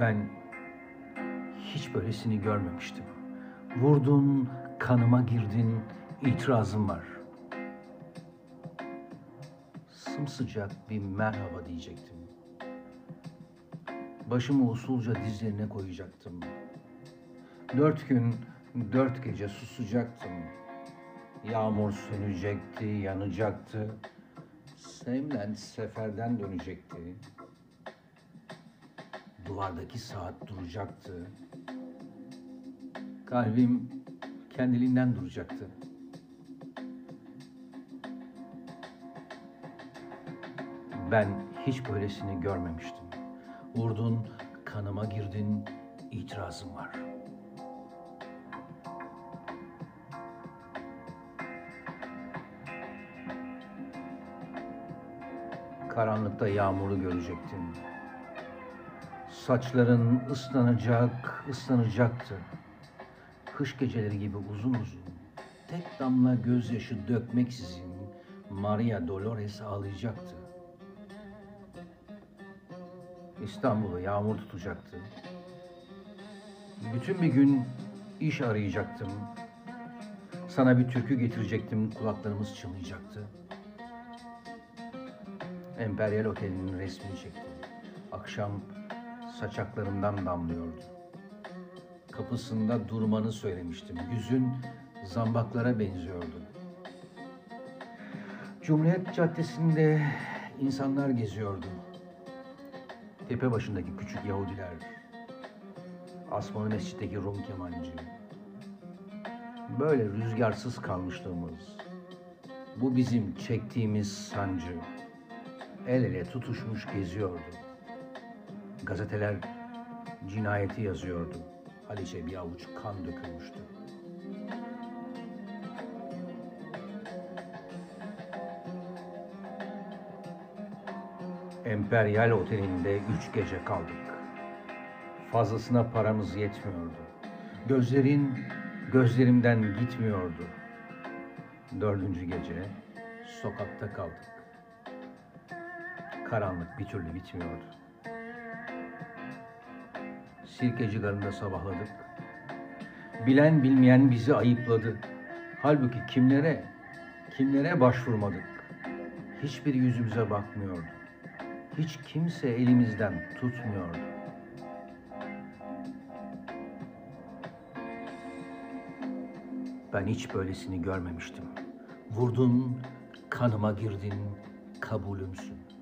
Ben hiç böylesini görmemiştim. Vurdun, kanıma girdin, itirazım var. Sımsıcak bir merhaba diyecektim. Başımı usulca dizlerine koyacaktım. Dört gün, dört gece susacaktım. Yağmur sönecekti, yanacaktı. Sevlen seferden dönecekti. Duvardaki saat duracaktı. Kalbim kendiliğinden duracaktı. Ben hiç böylesini görmemiştim. Vurdun, kanıma girdin, itirazım var. Karanlıkta yağmuru görecektin. Saçların ıslanacak, ıslanacaktı. Kış geceleri gibi uzun uzun, tek damla gözyaşı dökmeksizin Maria Dolores ağlayacaktı. İstanbul'u yağmur tutacaktı. Bütün bir gün iş arayacaktım. Sana bir türkü getirecektim, kulaklarımız çınlayacaktı. Emperyal Oteli'nin resmini çektim. Akşam saçaklarımdan damlıyordu. Kapısında durmanı söylemiştim. Yüzün zambaklara benziyordu. Cumhuriyet Caddesi'nde insanlar geziyordu. Tepe başındaki küçük Yahudiler, Asmalı Mescid'deki Rum kemancı. Böyle rüzgarsız kalmışlığımız, bu bizim çektiğimiz sancı, el ele tutuşmuş geziyordu. Gazeteler cinayeti yazıyordu. Haliç'e bir avuç kan dökülmüştü. Emperyal Oteli'nde üç gece kaldık. Fazlasına paramız yetmiyordu. Gözlerin gözlerimden gitmiyordu. Dördüncü gece sokakta kaldık. Karanlık bir türlü bitmiyordu. Sirkeci garında sabahladık. Bilen bilmeyen bizi ayıpladı. Halbuki kimlere, kimlere başvurmadık. Hiçbir yüzümüze bakmıyordu. Hiç kimse elimizden tutmuyordu. Ben hiç böylesini görmemiştim. Vurdun, kanıma girdin, kabulümsün.